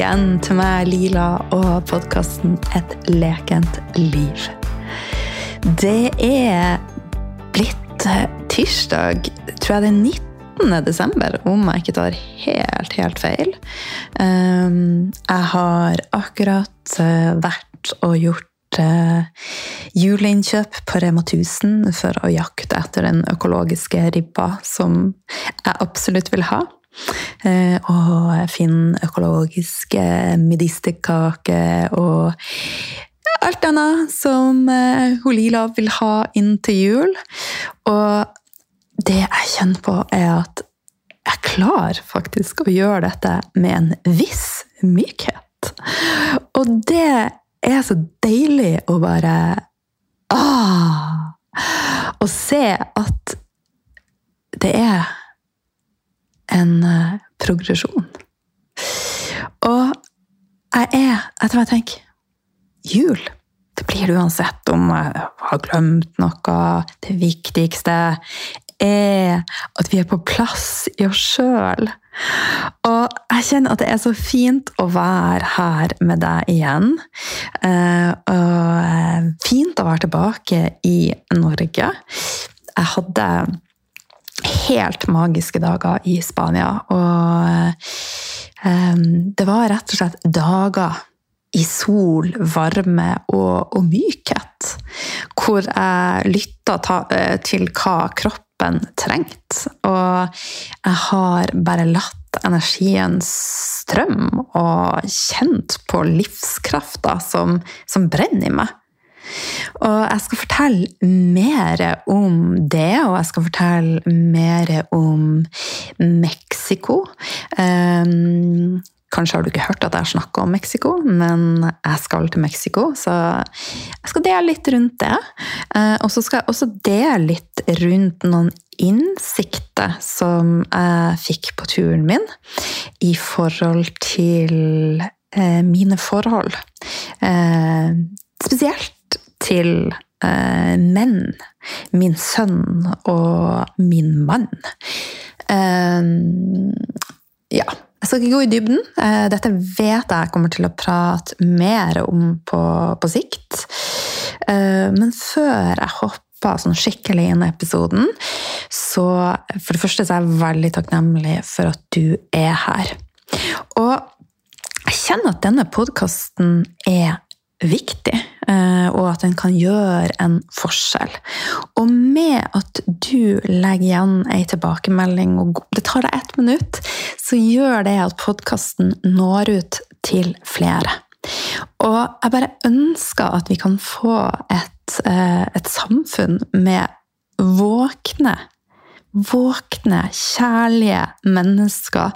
igjen til meg, Lila, og podkasten Et lekent liv. Det er blitt tirsdag, tror jeg det er 19. desember, om jeg ikke tar helt, helt feil. Um, jeg har akkurat uh, vært og gjort uh, juleinnkjøp på Rema 1000 for å jakte etter den økologiske ribba som jeg absolutt vil ha. Eh, og finne økologiske medisterkake og alt annet som eh, hun Lila vil ha inn til jul. Og det jeg kjenner på, er at jeg klarer faktisk å gjøre dette med en viss mykhet. Og det er så deilig å bare ah, Å se at det er en uh, progresjon. Og jeg er, etter hva jeg tenker, jul. Det blir det uansett om jeg har glemt noe. Det viktigste er at vi er på plass i oss sjøl. Og jeg kjenner at det er så fint å være her med deg igjen. Uh, og uh, fint å være tilbake i Norge. Jeg hadde helt magiske dager i Spania. Og um, det var rett og slett dager i sol, varme og, og mykhet. Hvor jeg lytta eh, til hva kroppen trengte. Og jeg har bare latt energien strømme og kjent på livskrafta som, som brenner i meg. Og jeg skal fortelle mer om det, og jeg skal fortelle mer om Mexico. Um, Kanskje har du ikke hørt at jeg har snakka om Mexico, men jeg skal til Mexico, så jeg skal dele litt rundt det. Eh, og så skal jeg også dele litt rundt noen innsikter som jeg fikk på turen min i forhold til eh, mine forhold. Eh, spesielt til eh, menn. Min sønn og min mann. Eh, ja. Jeg skal ikke gå i dybden. Eh, dette vet jeg kommer til å prate mer om på, på sikt. Eh, men før jeg hopper sånn skikkelig inn i episoden, så for det første så er jeg veldig takknemlig for at du er her. Og jeg kjenner at denne podkasten er viktig, eh, og at den kan gjøre en forskjell. Og med at du legger igjen ei tilbakemelding, og det tar deg ett minutt, så gjør det at podkasten når ut til flere. Og jeg bare ønsker at vi kan få et, eh, et samfunn med våkne våkne, kjærlige mennesker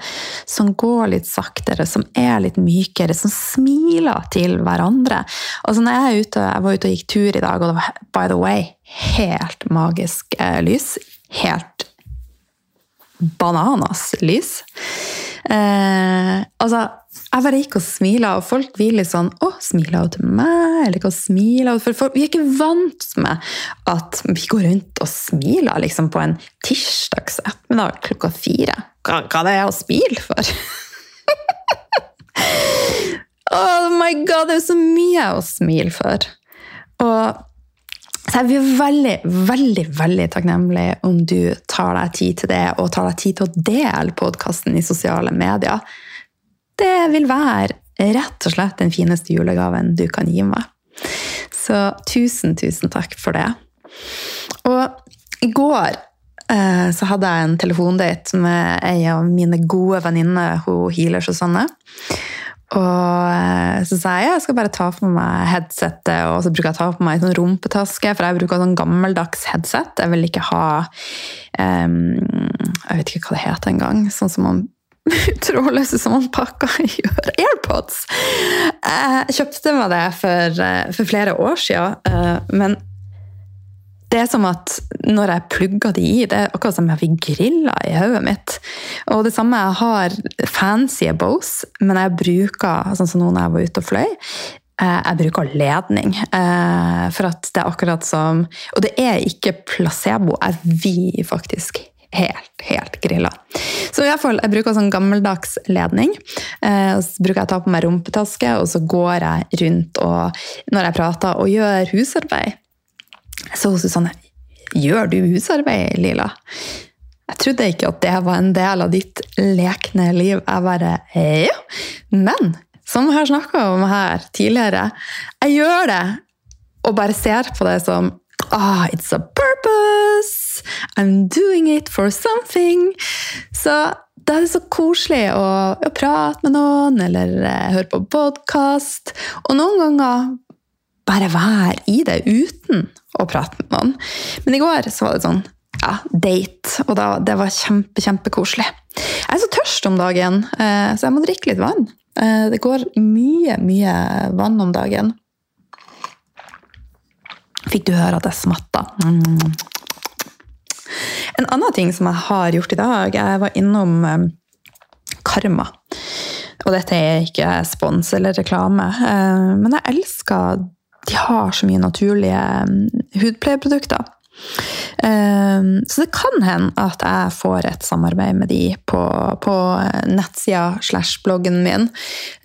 som går litt saktere, som er litt mykere, som smiler til hverandre. Altså når jeg, er ute, jeg var ute og gikk tur i dag, og det var by the way helt magisk eh, lys. Helt bananas lys. Eh, altså jeg bare gikk og smila, og folk vil litt sånn Å, smiler hun til meg? Eller hva smiler hun For folk, vi er ikke vant med at vi går rundt og smiler liksom, på en tirsdags ettermiddag klokka fire. Hva, hva det er å smile for? oh my god, det er jo så mye å smile for. Og så jeg blir veldig, veldig veldig takknemlig om du tar deg tid til det, og tar deg tid til å dele podkasten i sosiale medier. Det vil være rett og slett den fineste julegaven du kan gi meg. Så tusen, tusen takk for det. Og i går eh, så hadde jeg en telefondate med ei av mine gode venninner, hun healer Susanne. Og eh, så sa jeg jeg skal bare ta på meg headsetet, og så bruker jeg ta på meg en sånn rumpetaske, for jeg bruker sånn gammeldags headset. Jeg vil ikke ha um, Jeg vet ikke hva det heter engang. Sånn som man trådløse som man pakka gjør. AirPods! Jeg kjøpte meg det for, eh, for flere år siden, eh, men det er som at når jeg plugger de i, det er akkurat som jeg fikk grilla i hodet mitt. Og det samme, jeg har fancy Bose, men jeg bruker, sånn som nå når jeg var ute og fløy, eh, jeg bruker ledning. For at det er akkurat som Og det er ikke placebo. Jeg vil faktisk helt, helt grilla. Så i hvert fall, jeg bruker sånn gammeldags ledning. Eh, så bruker jeg å ta på meg rumpetaske, og så går jeg rundt og, når jeg prater og gjør husarbeid. Så hun Susanne, gjør du husarbeid, Lila? Jeg trodde ikke at det var en del av ditt lekne liv. Jeg bare ja. Men som jeg har snakka om her tidligere, jeg gjør det og bare ser på det som ah, it's a purpose! I'm doing it for something! Så da er det så koselig å, å prate med noen, eller eh, høre på podkast. Og noen ganger bare være i det uten å prate med noen. Men i går så var det sånn ja, date, og da, det var kjempe, kjempekoselig. Jeg er så tørst om dagen, eh, så jeg må drikke litt vann. Eh, det går mye, mye vann om dagen. Fikk du høre at jeg smatta? Mm. En annen ting som jeg har gjort i dag Jeg var innom um, Karma. Og dette er ikke spons eller reklame, uh, men jeg elsker De har så mye naturlige um, hudpleieprodukter. Ehm, så det kan hende at jeg får et samarbeid med de på, på nettsida slash bloggen min.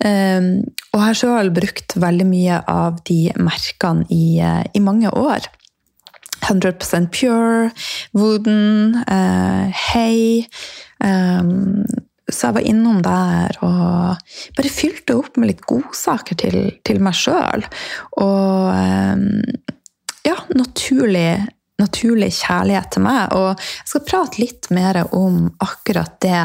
Ehm, og har sjøl brukt veldig mye av de merkene i, i mange år. 100% Pure, Wooden, hay Hey um, Så jeg var innom der og bare fylte opp med litt godsaker til, til meg sjøl. Og ja, naturlig naturlig kjærlighet til meg. Og jeg skal prate litt mer om akkurat det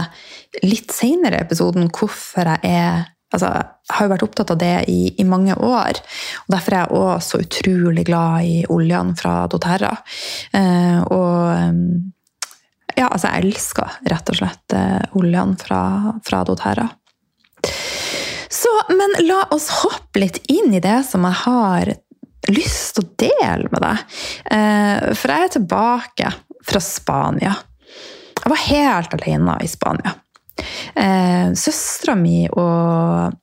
litt seinere i episoden, hvorfor jeg er Altså, jeg har jo vært opptatt av det i, i, mange år. og Derfor er jeg òg så utrolig glad i oljene fra doTERRA. Eh, og ja, altså, jeg elsker rett og slett eh, oljene fra, fra doTERRA. Så, men la oss hoppe litt inn i det som jeg har lyst til å dele med deg. Eh, for jeg er tilbake fra Spania. Jeg var helt alene i Spania. Eh, søstera mi og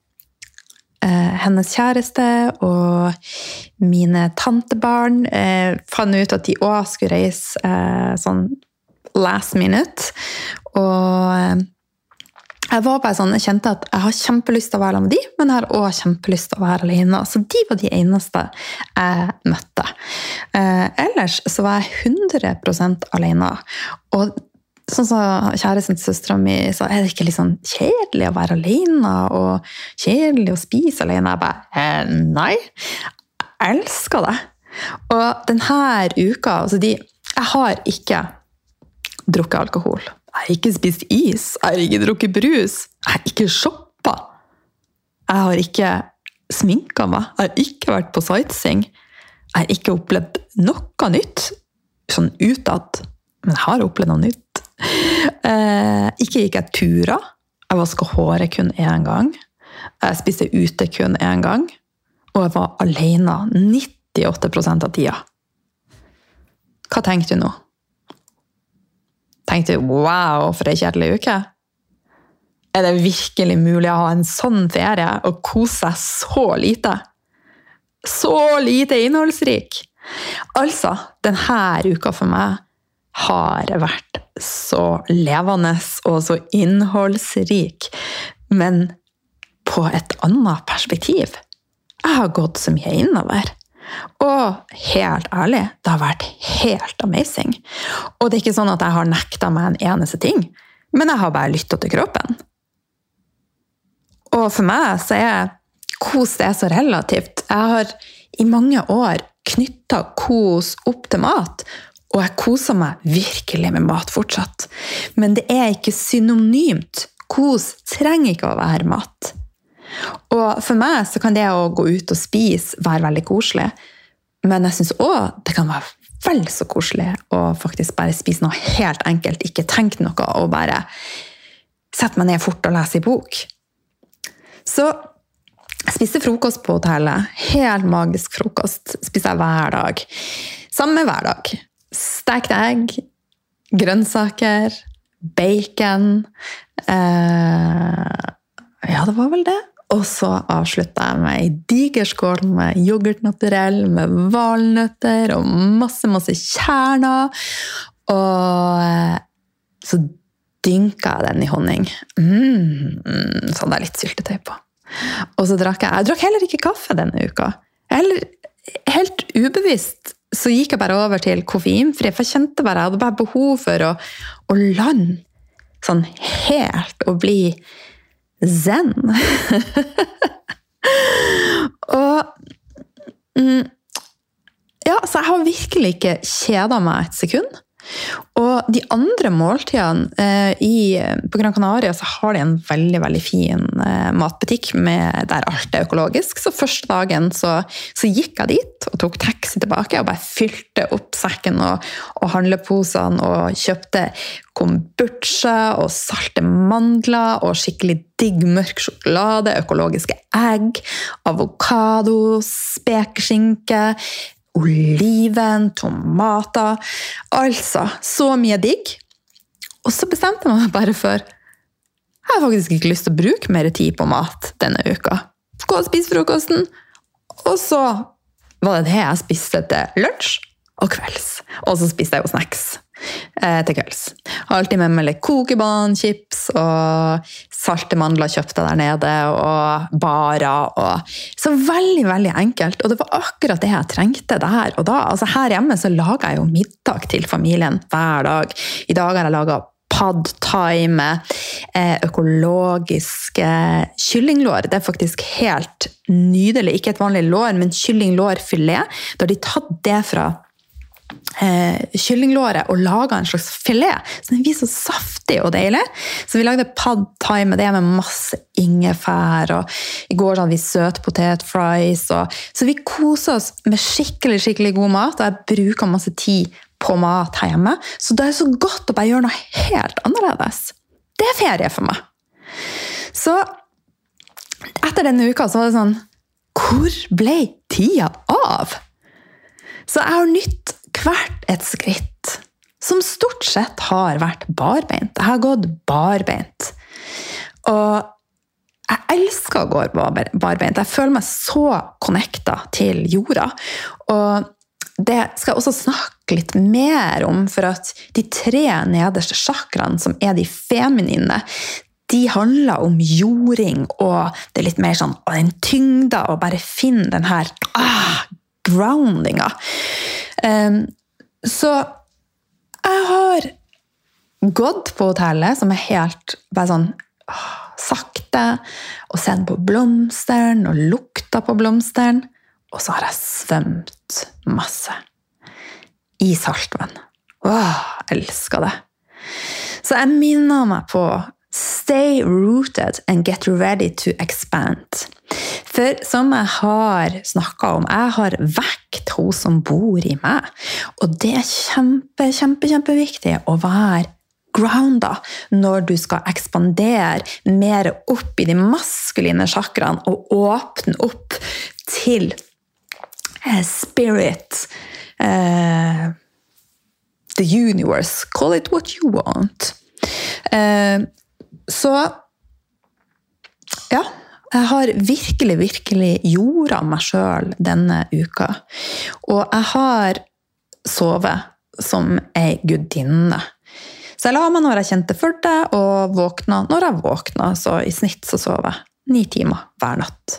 eh, hennes kjæreste og mine tantebarn fant ut at de òg skulle reise sånn last minute. Og jeg var bare sånn, jeg kjente at jeg har kjempelyst til å være sammen med de, men jeg har òg kjempelyst til å være alene. Så de var de eneste jeg møtte. Eh, ellers så var jeg 100% alene. Og sånn som kjæresten til søstera mi sa, er det ikke litt sånn kjedelig å være alene og kjedelig å spise alene? Jeg bare eh, nei. Jeg elsker det. Og denne uka altså de, Jeg har ikke drukket alkohol. Jeg har ikke spist is, jeg har ikke drukket brus, jeg har ikke shoppa. Jeg har ikke sminka meg, jeg har ikke vært på sightseeing. Jeg har ikke opplevd noe nytt sånn utad, men jeg har opplevd noe nytt. Eh, ikke gikk jeg turer. Jeg vaska håret kun én gang. Jeg spiste ute kun én gang. Og jeg var alene 98% av tida. Hva tenker du nå? Tenkte wow, for ei kjedelig uke. Er det virkelig mulig å ha en sånn ferie og kose seg så lite? Så lite innholdsrik! Altså, denne uka for meg har vært så levende og så innholdsrik, men på et annet perspektiv. Jeg har gått så mye innover. Og helt ærlig, det har vært helt amazing. Og det er ikke sånn at jeg har nekta meg en eneste ting, men jeg har bare lytta til kroppen. Og for meg så er kos det så relativt. Jeg har i mange år knytta kos opp til mat, og jeg koser meg virkelig med mat fortsatt. Men det er ikke synonymt. Kos trenger ikke å være mat. Og for meg så kan det å gå ut og spise være veldig koselig. Men jeg syns òg det kan være vel så koselig å faktisk bare spise noe helt enkelt, ikke tenke noe, og bare sette meg ned fort og lese i bok. Så jeg spiste frokost på hotellet. Helt magisk frokost. Spiser jeg hver dag. Samme hver dag. Stekt egg, grønnsaker, bacon eh, Ja, det var vel det. Og så avslutta jeg med ei diger skål med yoghurt naturell med valnøtter og masse, masse kjerner. Og så dynka jeg den i honning. Mm, så hadde jeg litt syltetøy på. Og så drakk jeg Jeg drakk heller ikke kaffe denne uka. Heller, helt ubevisst så gikk jeg bare over til koffeinfri, for jeg kjente bare jeg hadde bare behov for å, å lande sånn helt og bli zen. og mm, Ja, så jeg har virkelig ikke kjeda meg et sekund. Og de andre måltidene eh, i, På Gran Canaria så har de en veldig veldig fin eh, matbutikk med, der alt er økologisk. Så første dagen så, så, gikk jeg dit og tok taxi tilbake og bare fylte opp sekken og, og handleposene og kjøpte kombucha og salte mandler og skikkelig digg mørk sjokolade, økologiske egg, avokado, spekeskinke oliven, tomater Altså, så mye digg. Og så bestemte jeg meg bare for jeg har faktisk ikke lyst til å bruke mer tid på mat denne uka. Gå og spise frokosten. Og så var det det jeg spiste til lunsj og kvelds. Og så spiste jeg jo snacks til kvelds. Har alltid med meg litt kokebanechips og salte mandler kjøpte der nede, og barer. Og... Så veldig, veldig enkelt. Og det var akkurat det jeg trengte der og da. Altså Her hjemme så lager jeg jo middag til familien hver dag. I dag har jeg laga pad thai med eh, økologiske kyllinglår. Det er faktisk helt nydelig. Ikke et vanlig lår, men kyllinglårfilet. Da har de tatt det fra eh, kyllinglåret og laga en slags filet. Så den blir så saftig og deilig. Så vi lagde pad thai med det med masse ingefær. og I går hadde vi søtpotetfries. Så vi koser oss med skikkelig skikkelig god mat, og jeg bruker masse tid på mat her hjemme. Så det er så godt å bare gjøre noe helt annerledes. Det er ferie for meg. Så etter denne uka så var det sånn Hvor ble tida av? Så jeg har nytt hvert et skritt. Som stort sett har vært barbeint. Jeg har gått barbeint. Og jeg elsker å gå barbeint. Jeg føler meg så connecta til jorda. Og det skal jeg også snakke litt mer om, for at de tre nederste sjakraene, som er de feminine, de handler om jording og det er litt mer sånn den tyngda, og bare finne den her ah, groundinga. Um, så jeg har gått på hotellet, som er helt bare sånn sakte, og sett på blomsteren og lukta på blomsteren. Og så har jeg svømt masse. I saltvann. Åh, elsker det. Så jeg minner meg på Stay rooted and get ready to expand. For som jeg har snakka om, jeg har vekt hun som bor i meg. Og det er kjempe, kjempe, kjempeviktig å være grounda når du skal ekspandere mer opp i de maskuline sjakraene og åpne opp til eh, spirit. Uh, the universe. Call it what you want. Uh, så ja. Jeg har virkelig, virkelig jorda meg sjøl denne uka. Og jeg har sovet som ei gudinne. Så jeg la meg når jeg kjente for det, og våkna når jeg våkna. Så i snitt så sov jeg ni timer hver natt.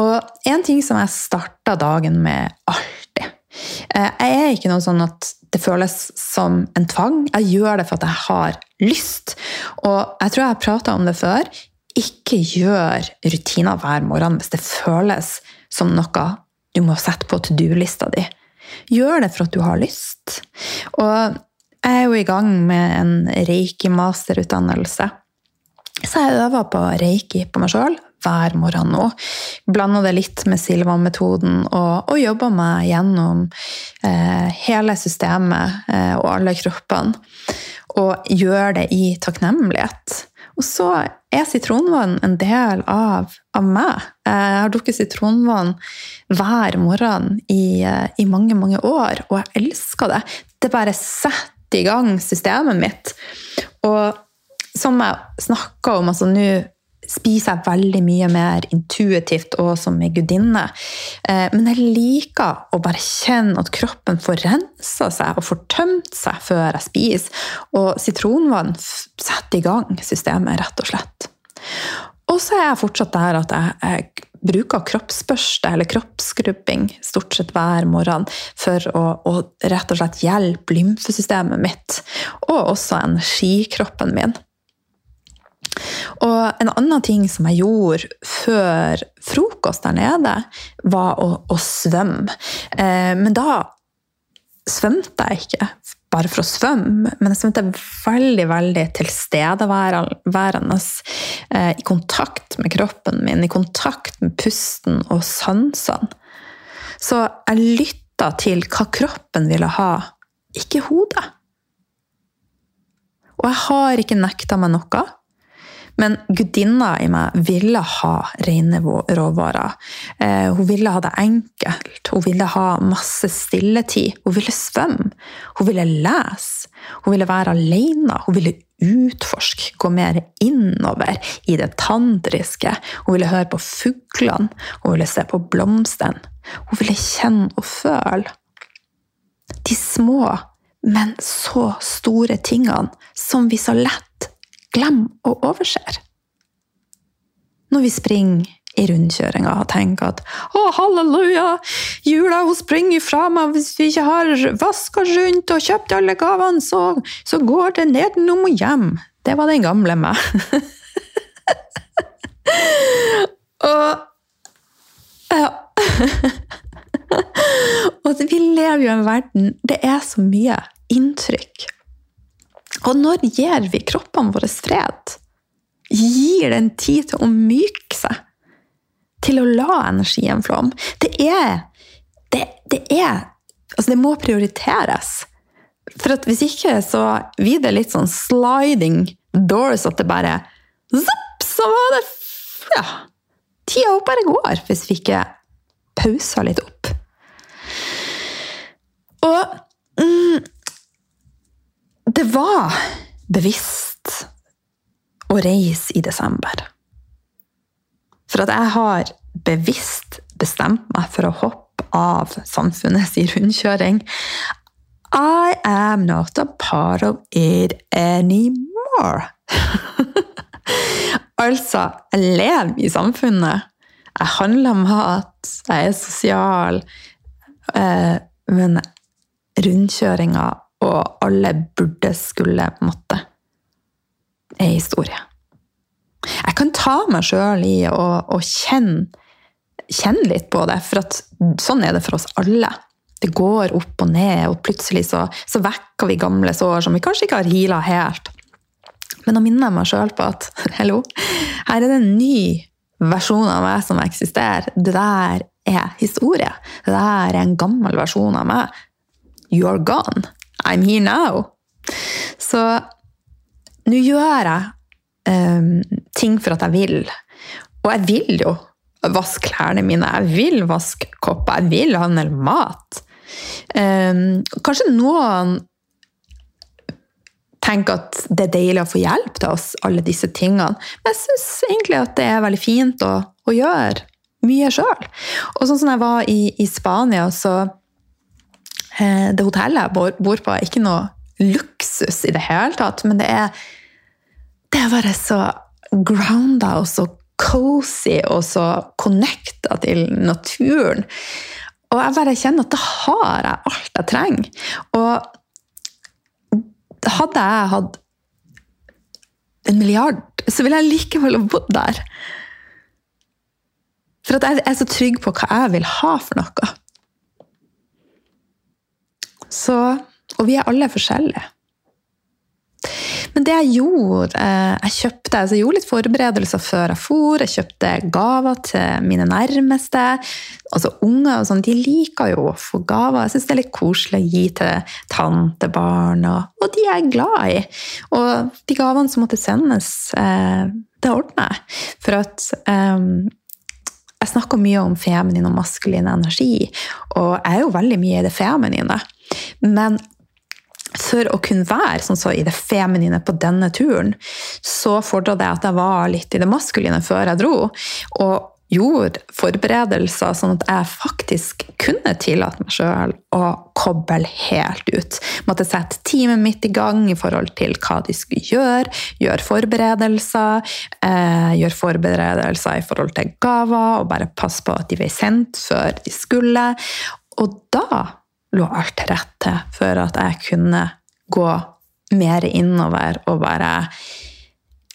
Og en ting som jeg starta dagen med alltid eh, Jeg er ikke noe sånn at det føles som en tvang. Jeg gjør det for at jeg har lyst. Og jeg tror jeg har prata om det før. Ikke gjør rutiner hver morgen hvis det føles som noe du må sette på to do-lista di. Gjør det for at du har lyst. Og jeg er jo i gang med en reiki-masterutdannelse. Så jeg øver på reiki på meg sjøl hver morgen nå. Blander det litt med Silva-metoden og, og, jobber meg gjennom eh, hele systemet eh, og alle kroppene og gjør det i takknemlighet. Og så er sitronvann en del av, av meg. Jeg har drukket sitronvann hver morgen i, i, mange, mange år, og jeg elsker det. Det bare setter i gang systemet mitt. Og som jeg snakka om, altså nå spiser jeg veldig mye mer intuitivt og som ei gudinne. Eh, men jeg liker å bare kjenne at kroppen får rensa seg og får tømt seg før jeg spiser. Og sitronvann setter i gang systemet, rett og slett. Og så er jeg fortsatt der at jeg, jeg bruker kroppsbørste eller kroppsskrubbing stort sett hver morgen for å, å rett og slett hjelpe lymfesystemet mitt, og også energikroppen min. Og en annen ting som jeg gjorde før frokost der nede, var å, å svømme. Eh, men da svømte jeg ikke bare for å svømme, men jeg svømte veldig veldig tilstedeværende. Eh, I kontakt med kroppen min, i kontakt med pusten og sansene. Så jeg lytta til hva kroppen ville ha, ikke hodet. Og jeg har ikke nekta meg noe. Men gudinna i meg ville ha rene råvarer. Eh, hun ville ha det enkelt. Hun ville ha masse stilletid. Hun ville svømme. Hun ville lese. Hun ville være alene. Hun ville utforske, gå mer innover i det tantriske. Hun ville høre på fuglene. Hun ville se på blomstene. Hun ville kjenne og føle. De små, men så store tingene som vi så lett glemmer og overser. Når vi springer i rundkjøringa og tenker at å, halleluja, jula hun springer fra meg hvis vi ikke har vaska rundt og kjøpt alle gavene, så, så går det nedenom og hjem. Det var den gamle meg. og ja. og vi lever jo i en verden Det er så mye inntrykk. Og når gir vi kroppene våre fred? Gir den tid til å myke seg? Til å la energien flom? Det er Det, det er Altså, det må prioriteres. For at hvis ikke, så blir det litt sånn sliding doors, at det bare Zopp, så var det Ja. Tida bare går, hvis vi ikke pauser litt opp. Og mm, det var bevisst å reise i desember. For at jeg har bevisst bestemt meg for å hoppe av samfunnets rundkjøring. I am not a part of it anymore. altså, jeg lever i samfunnet. Jeg handler mat, jeg er sosial. Eh, men rundkjøringa og alle burde, skulle, måtte, er historie. Jeg kan ta meg sjøl i å, å kjenne, kjenne, litt på det, for at sånn er det for oss alle. Det går opp og ned, og plutselig så, så vekker vi gamle sår som vi kanskje ikke har heala helt. Men da minner jeg meg sjøl på at hello, her er det en ny versjon av meg som eksisterer. Det der er historie. Det der er en gammel versjon av meg. You're gone. I'm here now. Så nå gjør jeg um, ting for at jeg vil. Og jeg vil jo vaske klærne mine, jeg vil vaske kopper, jeg vil handle mat. Um, kanskje noen tenker at det er deilig å få hjelp til oss, alle disse tingene. Men jeg syns egentlig at det er veldig fint å, å gjøre mye sjøl. Og sånn som jeg var i, i Spania, så det hotellet jeg bor på, er ikke noe luksus i det hele tatt, men det er, det er bare så grounda og så cozy og så connecta til naturen. Og jeg bare kjenner at da har jeg alt jeg trenger. Og hadde jeg hatt en milliard, så ville jeg likevel ha bodd der. For at jeg er så trygg på hva jeg vil ha for noe. Så, og vi er alle forskjellige. Men det jeg gjorde eh, Jeg kjøpte, altså jeg gjorde litt forberedelser før jeg for. Jeg kjøpte gaver til mine nærmeste. Altså Unger og sånn, de liker jo å få gaver. Jeg syns det er litt koselig å gi til tantebarn, og, og de er jeg glad i. Og de gavene som måtte sendes, eh, det ordner jeg. For at um, jeg snakker mye om feminin og maskulin energi, og jeg er jo veldig mye i det feminine. Men for å kunne være sånn så i det feminine på denne turen, så fordra det at jeg var litt i det maskuline før jeg dro. Og gjorde forberedelser sånn at jeg faktisk kunne tillate meg sjøl å koble helt ut. Måtte sette teamet mitt i gang i forhold til hva de skulle gjøre. Gjøre forberedelser. Eh, gjøre forberedelser i forhold til gaver, og bare passe på at de ble sendt før de skulle. Og da lå alt til rette for at jeg kunne gå mer innover og bare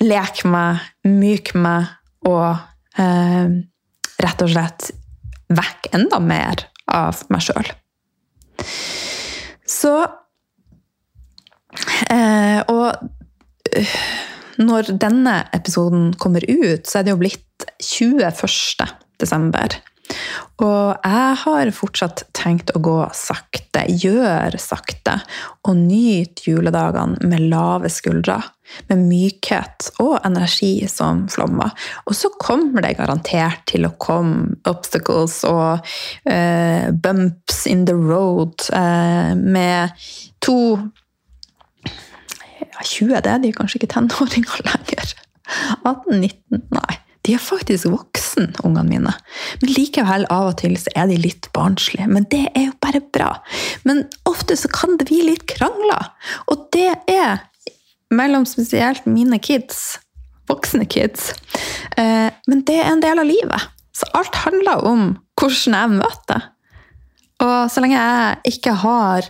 leke meg, myke meg og eh, rett og slett vekk enda mer av meg sjøl. Så eh, Og øh, når denne episoden kommer ut, så er det jo blitt 21. desember. Og jeg har fortsatt tenkt å gå sakte, gjøre sakte, og nyte juledagene med lave skuldre, med mykhet og energi som flommer. Og så kommer det garantert til å komme obstacles og uh, bumps in the road uh, med to ja, 20 det er de kanskje ikke tenåringer lenger. 18-19, nei. De er faktisk voksen, ungene mine. Men likevel, av og til så er de litt barnslige. Men det er jo bare bra. Men ofte så kan det bli litt krangler. Og det er mellom spesielt mine kids, voksne kids. Eh, men det er en del av livet. Så alt handler om hvordan jeg møter. Og så lenge jeg ikke har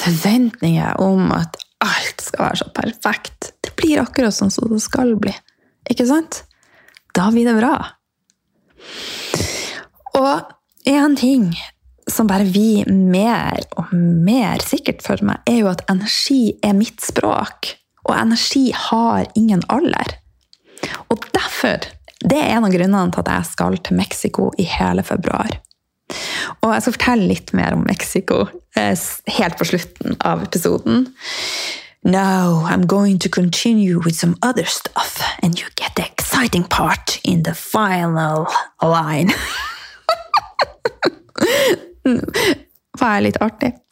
forventninger om at alt skal være så perfekt Det blir akkurat sånn som det skal bli. Ikke sant? Da blir det bra. Og en ting som bare blir mer og mer sikkert for meg, er jo at energi er mitt språk. Og energi har ingen alder. Og derfor Det er en av grunnene til at jeg skal til Mexico i hele februar. Og jeg skal fortelle litt mer om Mexico eh, helt på slutten av episoden. Now I'm going to continue with some other stuff, and you get the exciting part in the final line. Hva er litt artig?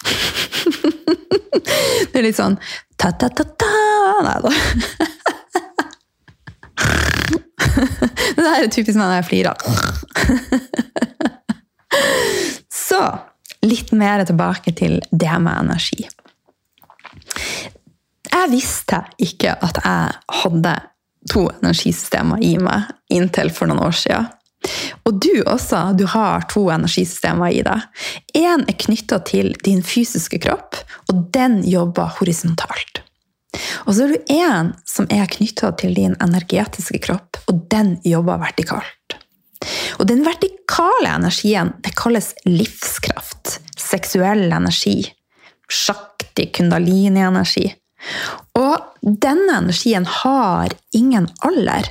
Det er litt sånn ta-ta-ta-ta Nei da. Det der er typisk når jeg flirer. Så litt mer tilbake til det med energi. Jeg visste ikke at jeg hadde to energisystemer i meg inntil for noen år siden. Og du også, du har to energisystemer i deg. Én er knytta til din fysiske kropp, og den jobber horisontalt. Og så er du én som er knytta til din energetiske kropp, og den jobber vertikalt. Og den vertikale energien det kalles livskraft, seksuell energi, sjakti, kundalini-energi. Og denne energien har ingen alder.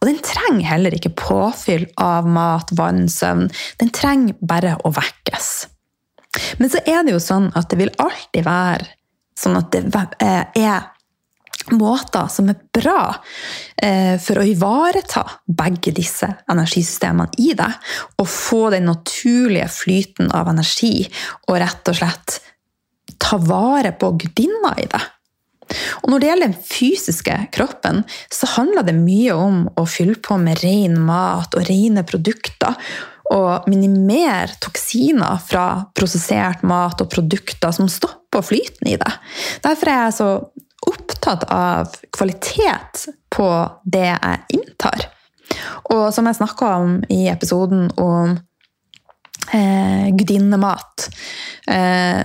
Og den trenger heller ikke påfyll av mat, vann, søvn. Den trenger bare å vekkes. Men så er det jo sånn at det vil alltid være sånn at det er måter som er bra eh, for å ivareta begge disse energisystemene i deg, og få den naturlige flyten av energi, og rett og slett ta vare på gudinna i deg. Og når det gjelder den fysiske kroppen, så handler det mye om å fylle på med ren mat og rene produkter. Og minimere toksiner fra prosessert mat og produkter som stopper flyten i det. Derfor er jeg så opptatt av kvalitet på det jeg inntar. Og som jeg snakka om i episoden om eh, gudinnemat eh,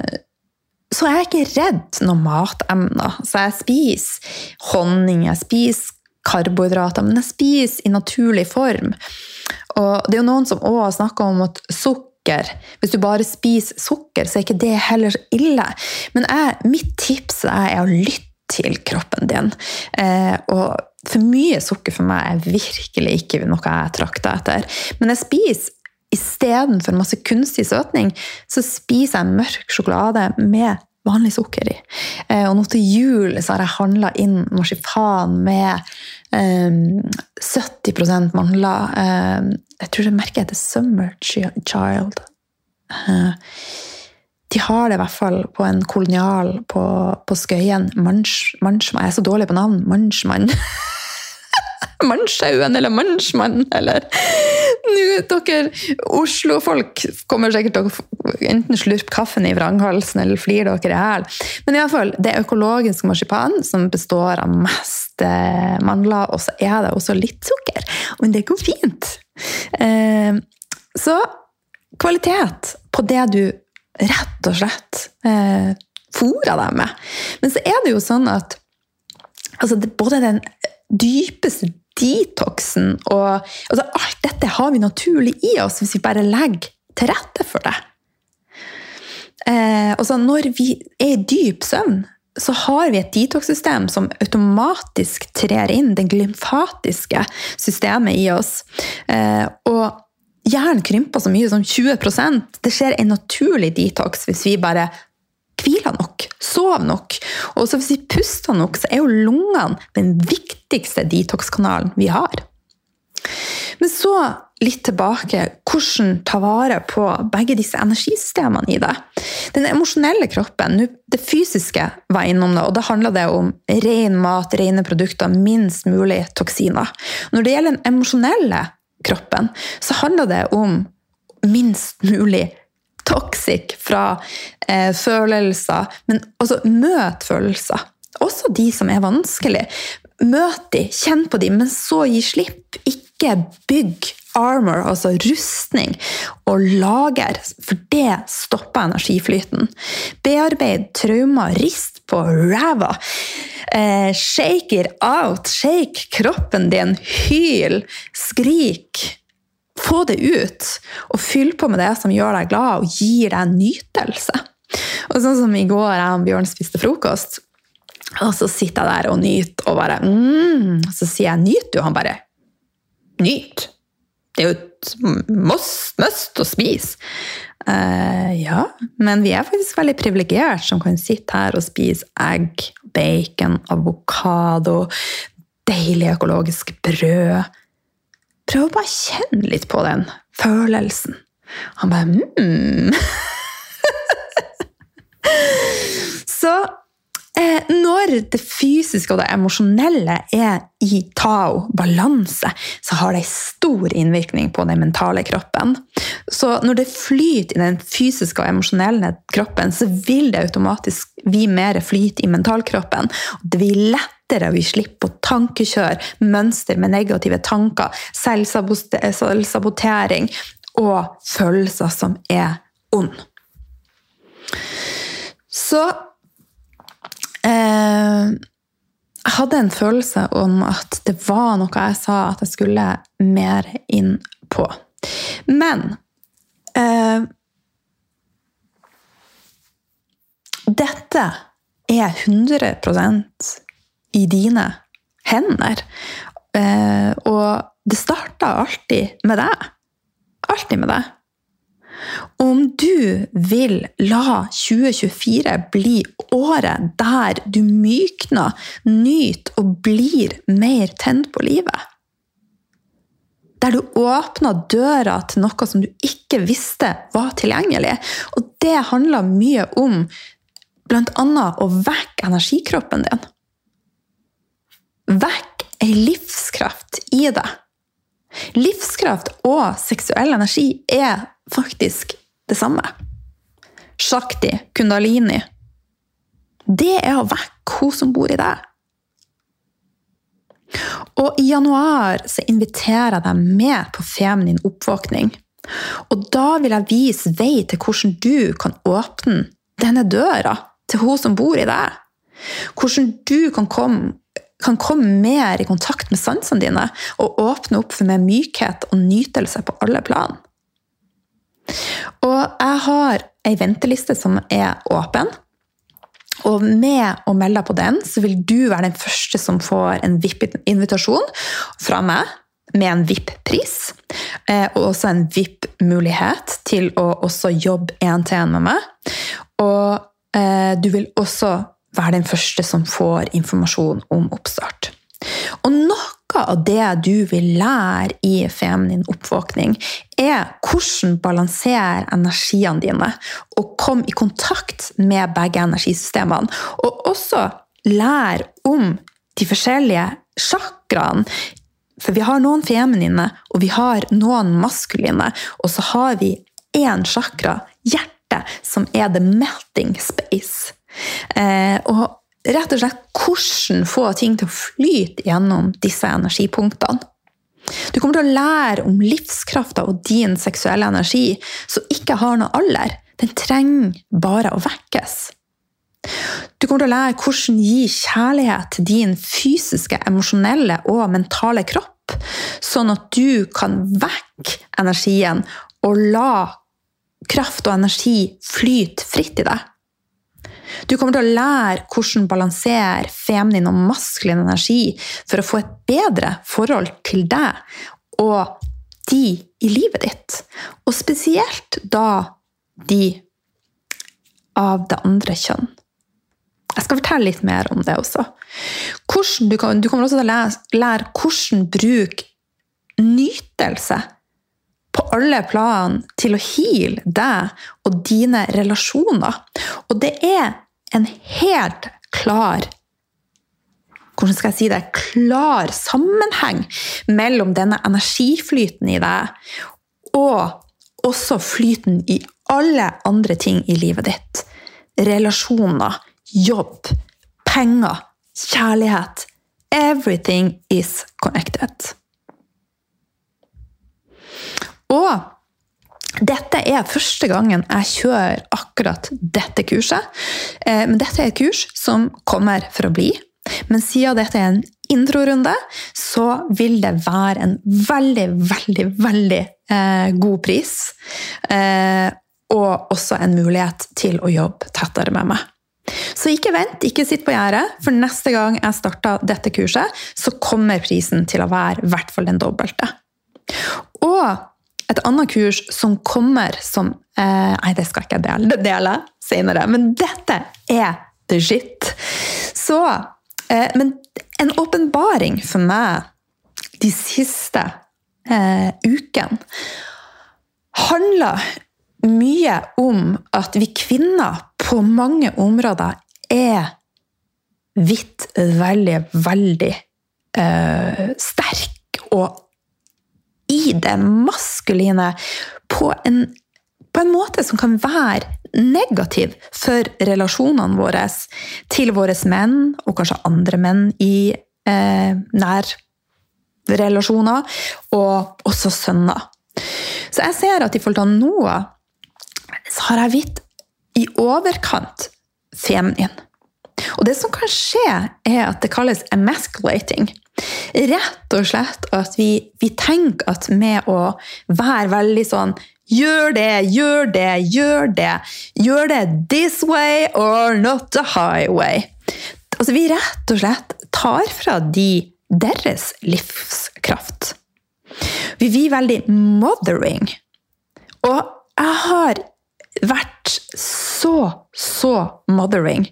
så er jeg ikke redd noen matemner. Så jeg spiser honning, jeg spiser karbohydrater, men jeg spiser i naturlig form. Og det er jo noen som òg har snakka om at sukker Hvis du bare spiser sukker, så er ikke det heller ille. Men jeg, mitt tips er å lytte til kroppen din. Eh, og for mye sukker for meg er virkelig ikke noe jeg trakter etter. Men jeg spiser istedenfor masse kunstig søtning, så spiser jeg mørk sjokolade med vanlig sukker i. Eh, og nå til jul så har jeg handla inn marsipan med um, 70 mandler. Um, jeg tror det merket heter Summer Child. Uh, de har det i hvert fall på en kolonial på, på Skøyen. Mannsmann. Jeg er så dårlig på navn. Mannsmann. Mannssjauen eller Mannsmannen eller Nå, Dere Oslo-folk kommer sikkert til å enten slurpe kaffen i vranghalsen eller flire dere i hæl. Men i alle fall, det er økologisk marsipan som består av mest eh, mandler, og så er det også litt sukker. Men det går fint. Eh, så kvalitet på det du rett og slett eh, fôrer deg med. Men så er det jo sånn at altså, både den dypeste detoxen og altså, Alt dette har vi naturlig i oss hvis vi bare legger til rette for det. Eh, altså, når vi er i dyp søvn, så har vi et detox-system som automatisk trer inn, det glymfatiske systemet i oss. Eh, og hjernen krymper så mye som 20% Det skjer en naturlig detox hvis vi bare hviler nok, sover nok. Og så hvis vi puster nok, så er jo lungene den viktigste detox-kanalen vi har. Men så litt tilbake. Hvordan ta vare på begge disse energisystemene i det. Den emosjonelle kroppen, det fysiske var innom det, og da handla det om ren mat, rene produkter, minst mulig toksiner. Når det gjelder den emosjonelle kroppen, så handler det om minst mulig toxic fra eh, følelser, men også møt følelser. Også de som er vanskelig. Møt de, kjenn på de, men så gi slipp. Ikke bygg armor, altså rustning, og lager, for det stopper energiflyten. Bearbeid traumer, rist på ræva. Eh, shake it out, shake kroppen din, hyl, skrik. Få det ut, og fyll på med det som gjør deg glad og gir deg nytelse. Og sånn som i går jeg og Bjørn spiste frokost, og så sitter jeg der og nyter og bare mm, Så sier jeg 'nyt du?' Han bare 'nyt'. Det er jo et must, must å spise. Uh, ja, men vi er faktisk veldig privilegert som kan sitte her og spise egg, bacon, avokado, deilig økologisk brød. Prøv å bare kjenne litt på den følelsen. Han bare mm. Så Eh, når det fysiske og det emosjonelle er i tao, balanse, så har det stor innvirkning på den mentale kroppen. Så når det flyter i den fysiske og emosjonelle kroppen, så vil det automatisk bli mer flyt i mentalkroppen. Det blir lettere vi slipper å tankekjøre mønster med negative tanker, selvsabotering og følelser som er ond. Så Eh, jeg hadde en følelse om at det var noe jeg sa at jeg skulle mer inn på. Men eh, Dette er 100 i dine hender. Eh, og det starter alltid med deg. Alltid med deg. Om du vil la 2024 bli året der du mykner, nyter og blir mer tent på livet Der du åpner døra til noe som du ikke visste var tilgjengelig. Og det handler mye om bl.a. å vekke energikroppen din. Vekk ei livskraft i deg. Livskraft og seksuell energi er faktisk det samme. Shakti, kundalini Det er å vekke hun som bor i deg. Og i januar så inviterer jeg deg med på feminin oppvåkning. Og da vil jeg vise vei til hvordan du kan åpne denne døra til hun som bor i deg. Hvordan du kan komme, kan komme mer i kontakt med sansene dine og åpne opp for mer mykhet og nytelse på alle plan. Og jeg har ei venteliste som er åpen. Og med å melde deg på den, så vil du være den første som får en VIP-invitasjon fra meg med en VIP-pris. Eh, og også en VIP-mulighet til å også jobbe én-til-én med meg. Og eh, du vil også være den første som får informasjon om oppstart. Og noe av det du vil lære i feminin oppvåkning, er hvordan balansere energiene dine og komme i kontakt med begge energisystemene. Og også lære om de forskjellige sjakraene. For vi har noen feminine, og vi har noen maskuline. Og så har vi én sjakra, hjertet, som er the melting space. Eh, og rett og slett hvordan få ting til å flyte gjennom disse energipunktene. Du kommer til å lære om livskrafta og din seksuelle energi, som ikke har noe alder. Den trenger bare å vekkes. Du kommer til å lære hvordan gi kjærlighet til din fysiske, emosjonelle og mentale kropp, sånn at du kan vekke energien og la kraft og energi flyte fritt i deg. Du kommer til å lære hvordan balansere feminin og maskulin energi for å få et bedre forhold til deg og de i livet ditt. Og spesielt da de av det andre kjønn. Jeg skal fortelle litt mer om det også. Du, kommer også til å lære, lære hvordan bruke nytelse på alle plan til å heale deg og dine relasjoner. Og det er en helt klar hvordan skal jeg si det, klar sammenheng mellom denne energiflyten i deg og også flyten i alle andre ting i livet ditt. Relasjoner, jobb, penger, kjærlighet. Everything is connected. Og dette er første gangen jeg kjører akkurat dette kurset. Eh, men dette er et kurs som kommer for å bli. Men siden dette er en introrunde, så vil det være en veldig, veldig, veldig eh, god pris. Eh, og også en mulighet til å jobbe tettere med meg. Så ikke vent, ikke sitt på gjerdet, for neste gang jeg starter dette kurset, så kommer prisen til å være i hvert fall den dobbelte. Og et annet kurs som kommer som eh, Nei, det skal ikke jeg dele, det deler jeg senere. Men dette er the shit. Så eh, Men en åpenbaring for meg de siste eh, ukene handler mye om at vi kvinner på mange områder er vidt veldig, veldig eh, sterk og i det maskuline på en, på en måte som kan være negativ for relasjonene våre til våre menn, og kanskje andre menn i eh, nærrelasjoner, og også sønner. Så jeg ser at i forhold til Noah, så har jeg blitt i overkant feminin. Og det som kan skje, er at det kalles emasculating. Rett og slett at vi, vi tenker at med å være veldig sånn Gjør det, gjør det, gjør det. Gjør det this way or not the highway. Altså, vi rett og slett tar fra de deres livskraft. Vi blir veldig mothering. Og jeg har vært så, så mothering.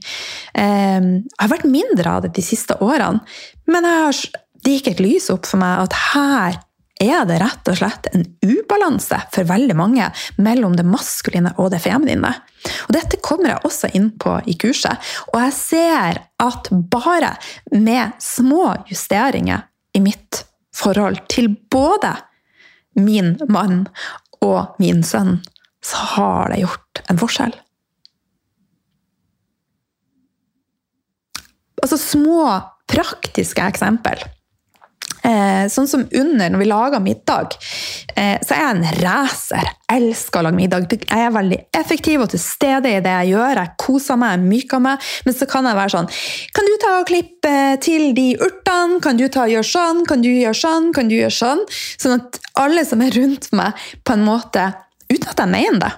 Ehm, jeg har vært mindre av det de siste årene, men har, det gikk et lys opp for meg at her er det rett og slett en ubalanse for veldig mange mellom det maskuline og det feminine. Og dette kommer jeg også inn på i kurset. Og jeg ser at bare med små justeringer i mitt forhold til både min mann og min sønn, så har det gjort en forskjell. Altså små praktiske eksempel. Eh, sånn som under når vi lager middag, eh, så er jeg en racer. Elsker å lage middag. Jeg er veldig effektiv og til stede i det jeg gjør. Jeg koser meg, jeg myker meg. Men så kan jeg være sånn Kan du ta og klippe til de urtene? Kan du ta og gjøre sånn? Kan du gjøre sånn? Kan du gjøre sånn? Sånn at alle som er rundt meg, på en måte, uten at jeg mener det,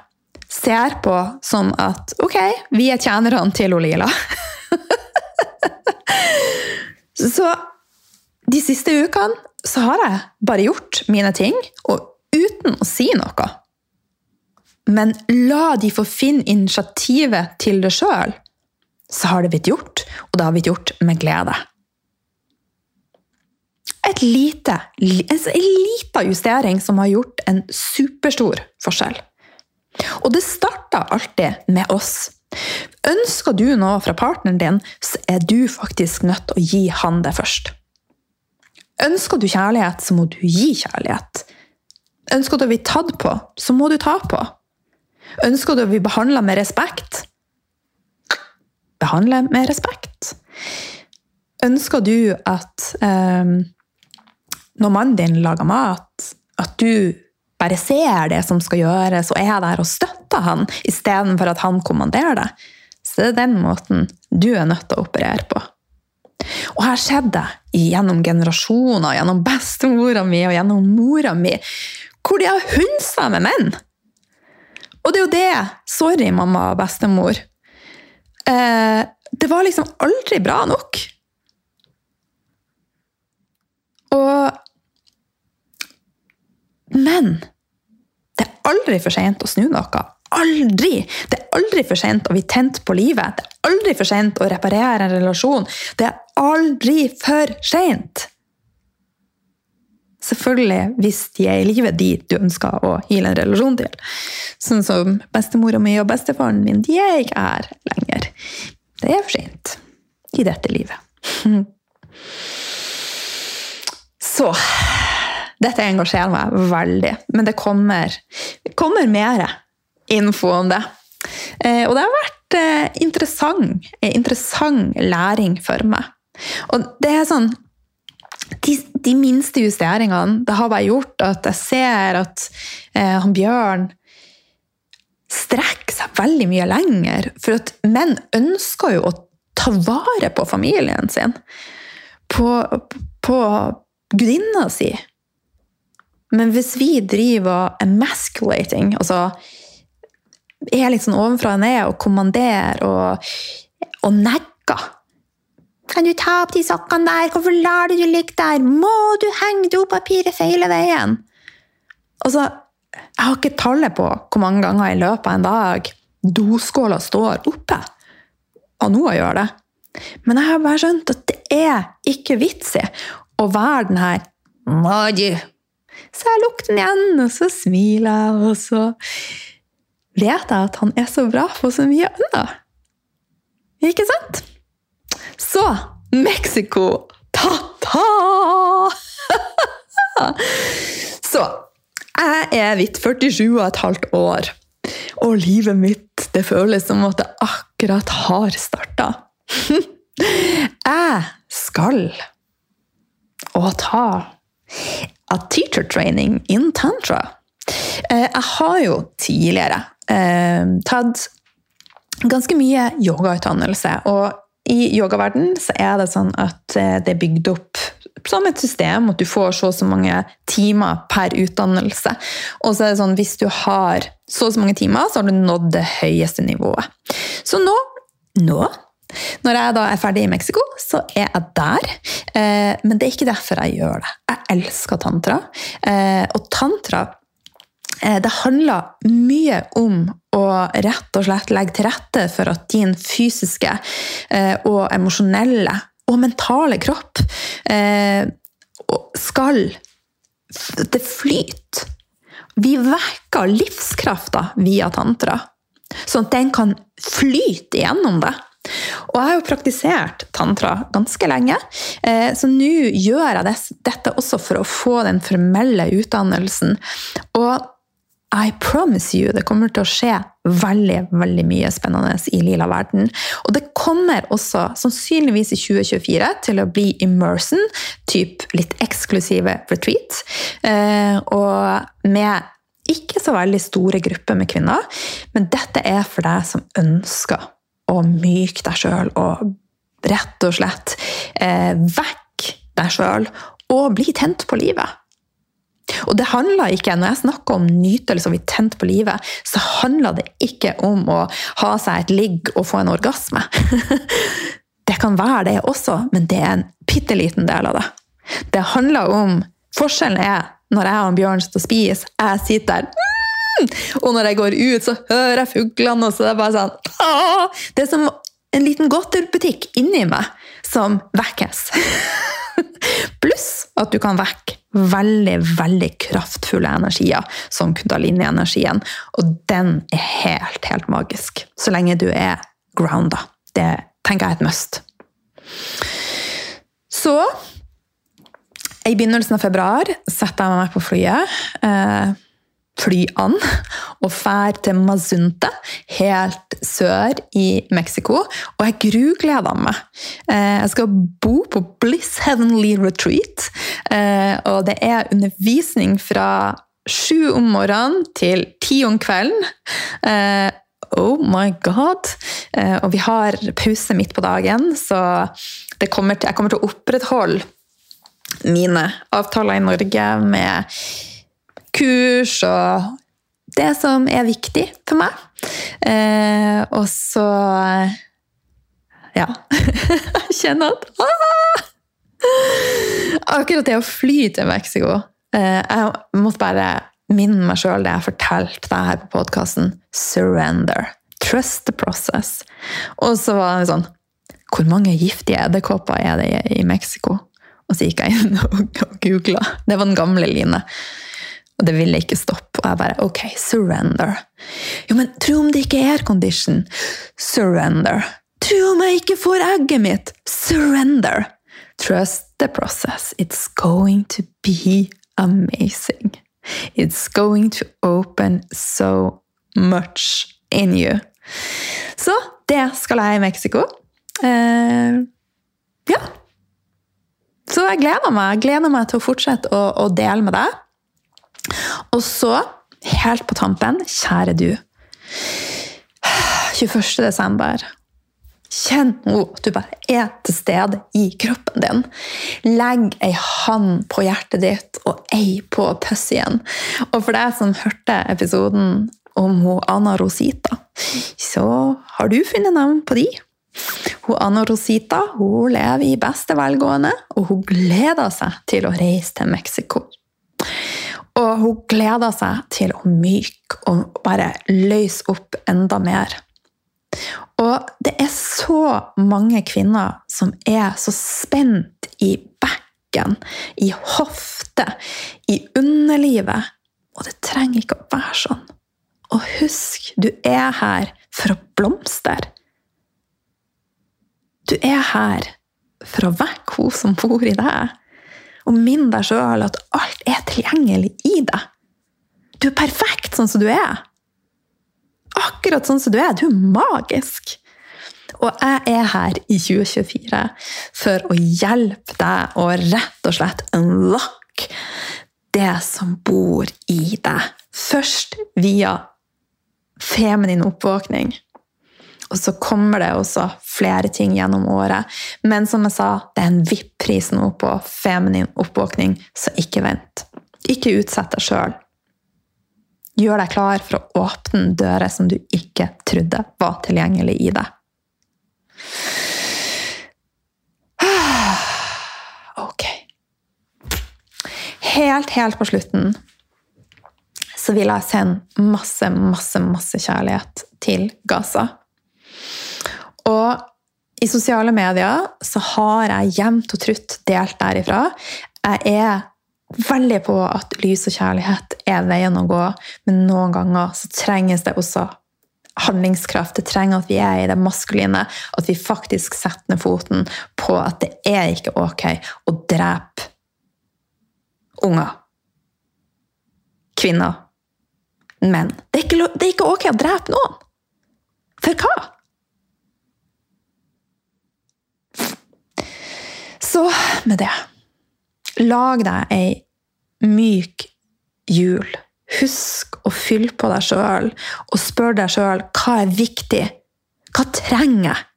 ser på som at ok, vi er tjenerne til Lila. Så de siste ukene så har jeg bare gjort mine ting, og uten å si noe. Men la de få finne initiativet til det sjøl, så har det blitt gjort, og det har blitt gjort med glede. Et lite, en liten justering som har gjort en superstor forskjell. Og det starter alltid med oss. Ønsker du noe fra partneren din, så er du faktisk nødt til å gi han det først. Ønsker du kjærlighet, så må du gi kjærlighet. Ønsker du å bli tatt på, så må du ta på. Ønsker du å bli behandla med respekt? Behandle med respekt. Ønsker du at eh, når mannen din lager mat, at du bare ser det som skal gjøres, og er der og støtter han, istedenfor at han kommanderer det, så det er den måten du er nødt til å operere på. Og her skjedde det gjennom generasjoner, gjennom bestemora mi og gjennom mora mi, hvor de har hundsa med menn. Og det er jo det. Sorry, mamma og bestemor. Eh, det var liksom aldri bra nok. Og Men det er aldri for seint å snu noe. Aldri! Det er aldri for sent å bli tent på livet. Det er aldri for sent å reparere en relasjon. Det er aldri for seint! Selvfølgelig hvis de er i livet de du ønsker å heale en relasjon til. Sånn som bestemora mi og bestefaren min, de er ikke her lenger. Det er for sent i dette livet. Så dette engasjerer meg veldig, men det kommer, det kommer mer info om det. Eh, og det har vært eh, interessant, interessant læring for meg. Og det er sånn de, de, minste justeringene det har bare gjort at jeg ser at eh, Bjørn strekker seg veldig mye lenger. For at menn ønsker jo å ta vare på familien sin. På, på gudinna si. Men hvis vi driver emasculating, altså er litt sånn ovenfra og ned og kommanderer og, og negger kan du ta opp de sokkene der? Hvorfor lar du de ligge der? Må du henge dopapiret feil veien? Altså, jeg har ikke tallet på hvor mange ganger i løpet av en dag doskåla står oppe. Og nå gjør det. Men jeg har bare skjønt at det er ikke vits i å være den her? Så jeg lukker den igjen, og så smiler jeg, og så vet jeg at han er så bra på så mye annet. Ikke sant? Så Mexico! Ta-ta! så jeg er hvitt 47 og et halvt år, og livet mitt det føles som at det akkurat har starta. jeg skal å ta a teacher training in tantra. Eh, jeg har jo tidligere eh, tatt ganske mye yogautdannelse. Og i yogaverden så er det sånn at eh, det er bygd opp som et system, at du får så og så mange timer per utdannelse. Og så er det sånn hvis du har så og så mange timer, så har du nådd det høyeste nivået. Så nå, nå når jeg da er ferdig i Mexico, så er jeg der. Eh, men det er ikke derfor jeg gjør det. Jeg elsker tantra. Eh, og tantra Eh, det handler mye om å rett og slett legge til rette for at din fysiske og emosjonelle og mentale kropp skal Det flyter. Vi vekker livskrafta via tantra, sånn at den kan flyte gjennom det. Og jeg har jo praktisert tantra ganske lenge, så nå gjør jeg dette også for å få den formelle utdannelsen. Og i promise you, det kommer til å skje veldig veldig mye spennende i lila verden. Og det kommer også sannsynligvis i 2024 til å bli immersion, typ litt eksklusive retreat. Eh, og med ikke så veldig store grupper med kvinner, men dette er for deg som ønsker å myke deg sjøl og rett og slett eh, vekk deg sjøl og bli tent på livet. Og det handler ikke, Når jeg snakker om nytelse og bli tent på livet, så handler det ikke om å ha seg et ligg og få en orgasme. Det kan være det også, men det er en bitte liten del av det. Det handler om Forskjellen er når jeg og Bjørn sitter og spiser, jeg sitter der! Og når jeg går ut, så hører jeg fuglene, og så er det bare sånn Åh! Det er som en liten godterbutikk inni meg som vekkes. Pluss at du kan vekke veldig, veldig kraftfulle energier, som kundalini-energien. Og den er helt, helt magisk. Så lenge du er grounda. Det tenker jeg er et must. Så i begynnelsen av februar setter jeg meg på flyet. Eh, fly an og fær til Mazunte, helt sør i Mexico. Og jeg grugleder meg. Eh, jeg skal bo på Bliss Heavenly Retreat. Eh, og det er undervisning fra sju om morgenen til ti om kvelden. Eh, oh my god! Og vi har pause midt på dagen, så kommer til, jeg kommer til å opprettholde mine avtaler i Norge med kurs og det som er viktig for meg. Eh, og så Ja. Jeg kjenner at ah! Akkurat det å fly til Mexico eh, Jeg måtte bare minne meg sjøl det jeg fortalte deg her på podkasten. Surrender. Trust the process. Og så var det sånn Hvor mange giftige edderkopper er det i Mexico? Og så gikk jeg inn og googla. Det var den gamle Line. Og det ville ikke stoppe. Og jeg bare OK, surrender. Jo, men tro om det ikke er aircondition. Surrender. Tro om jeg ikke får egget mitt. Surrender. Trust the process. It's going to be amazing. It's going to open so much in you. Så det skal jeg i Mexico. Uh, ja. Så jeg gleder meg. Jeg gleder meg til å fortsette å, å dele med deg. Og så, helt på tampen, kjære du 21. desember. Kjenn nå at du bare er til stede i kroppen din. Legg ei hand på hjertet ditt og ei på pussyen. Og for deg som hørte episoden om hun Anna Rosita, så har du funnet navn på de. Hun Anna Rosita hun lever i beste velgående, og hun gleder seg til å reise til Mexico. Og hun gleder seg til å myke og bare løse opp enda mer. Og det er så mange kvinner som er så spent i bekken, i hofte, i underlivet. Og det trenger ikke å være sånn. Og husk, du er her for å blomstre. Du er her for å vekke hun som bor i deg og minn deg sjøl at alt er tilgjengelig i deg. Du er perfekt sånn som du er. Akkurat sånn som du er. Du er magisk. Og jeg er her i 2024 for å hjelpe deg å rett og slett unlock det som bor i deg. Først via feminin oppvåkning. Og så kommer det også flere ting gjennom året. Men som jeg sa, det er en VIP-pris nå på feminin oppvåkning, så ikke vent. Ikke utsett deg sjøl. Gjør deg klar for å åpne dører som du ikke trodde var tilgjengelig i deg. Ok. Helt, helt på slutten så vil jeg sende masse, masse, masse kjærlighet til Gaza. Og i sosiale medier så har jeg jevnt og trutt delt derifra. Jeg er veldig på at lys og kjærlighet er veien å gå, men noen ganger så trenges det også handlingskraft. Det trenger at vi er i det maskuline, at vi faktisk setter ned foten på at det er ikke ok å drepe unger. Kvinner. Menn. Det det er ikke ok å drepe noen. For hva? Så med det Lag deg ei myk jul. Husk å fylle på deg sjøl og spør deg sjøl hva er viktig. Hva trenger jeg?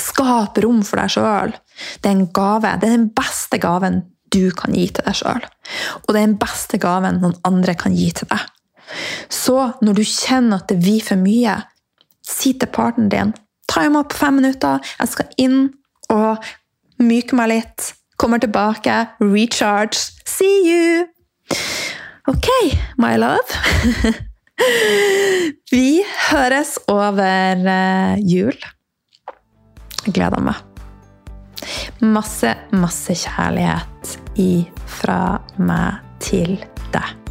Skap rom for deg sjøl. Det er en gave. Det er den beste gaven du kan gi til deg sjøl. Og det er den beste gaven noen andre kan gi til deg. Så når du kjenner at det blir for mye, si til partneren din Ta imot på fem minutter. Jeg skal inn og myke meg litt, kommer tilbake, recharge. See you! Ok, my love. Vi høres over uh, jul. Jeg gleder meg. masse, masse kjærlighet ifra meg til deg.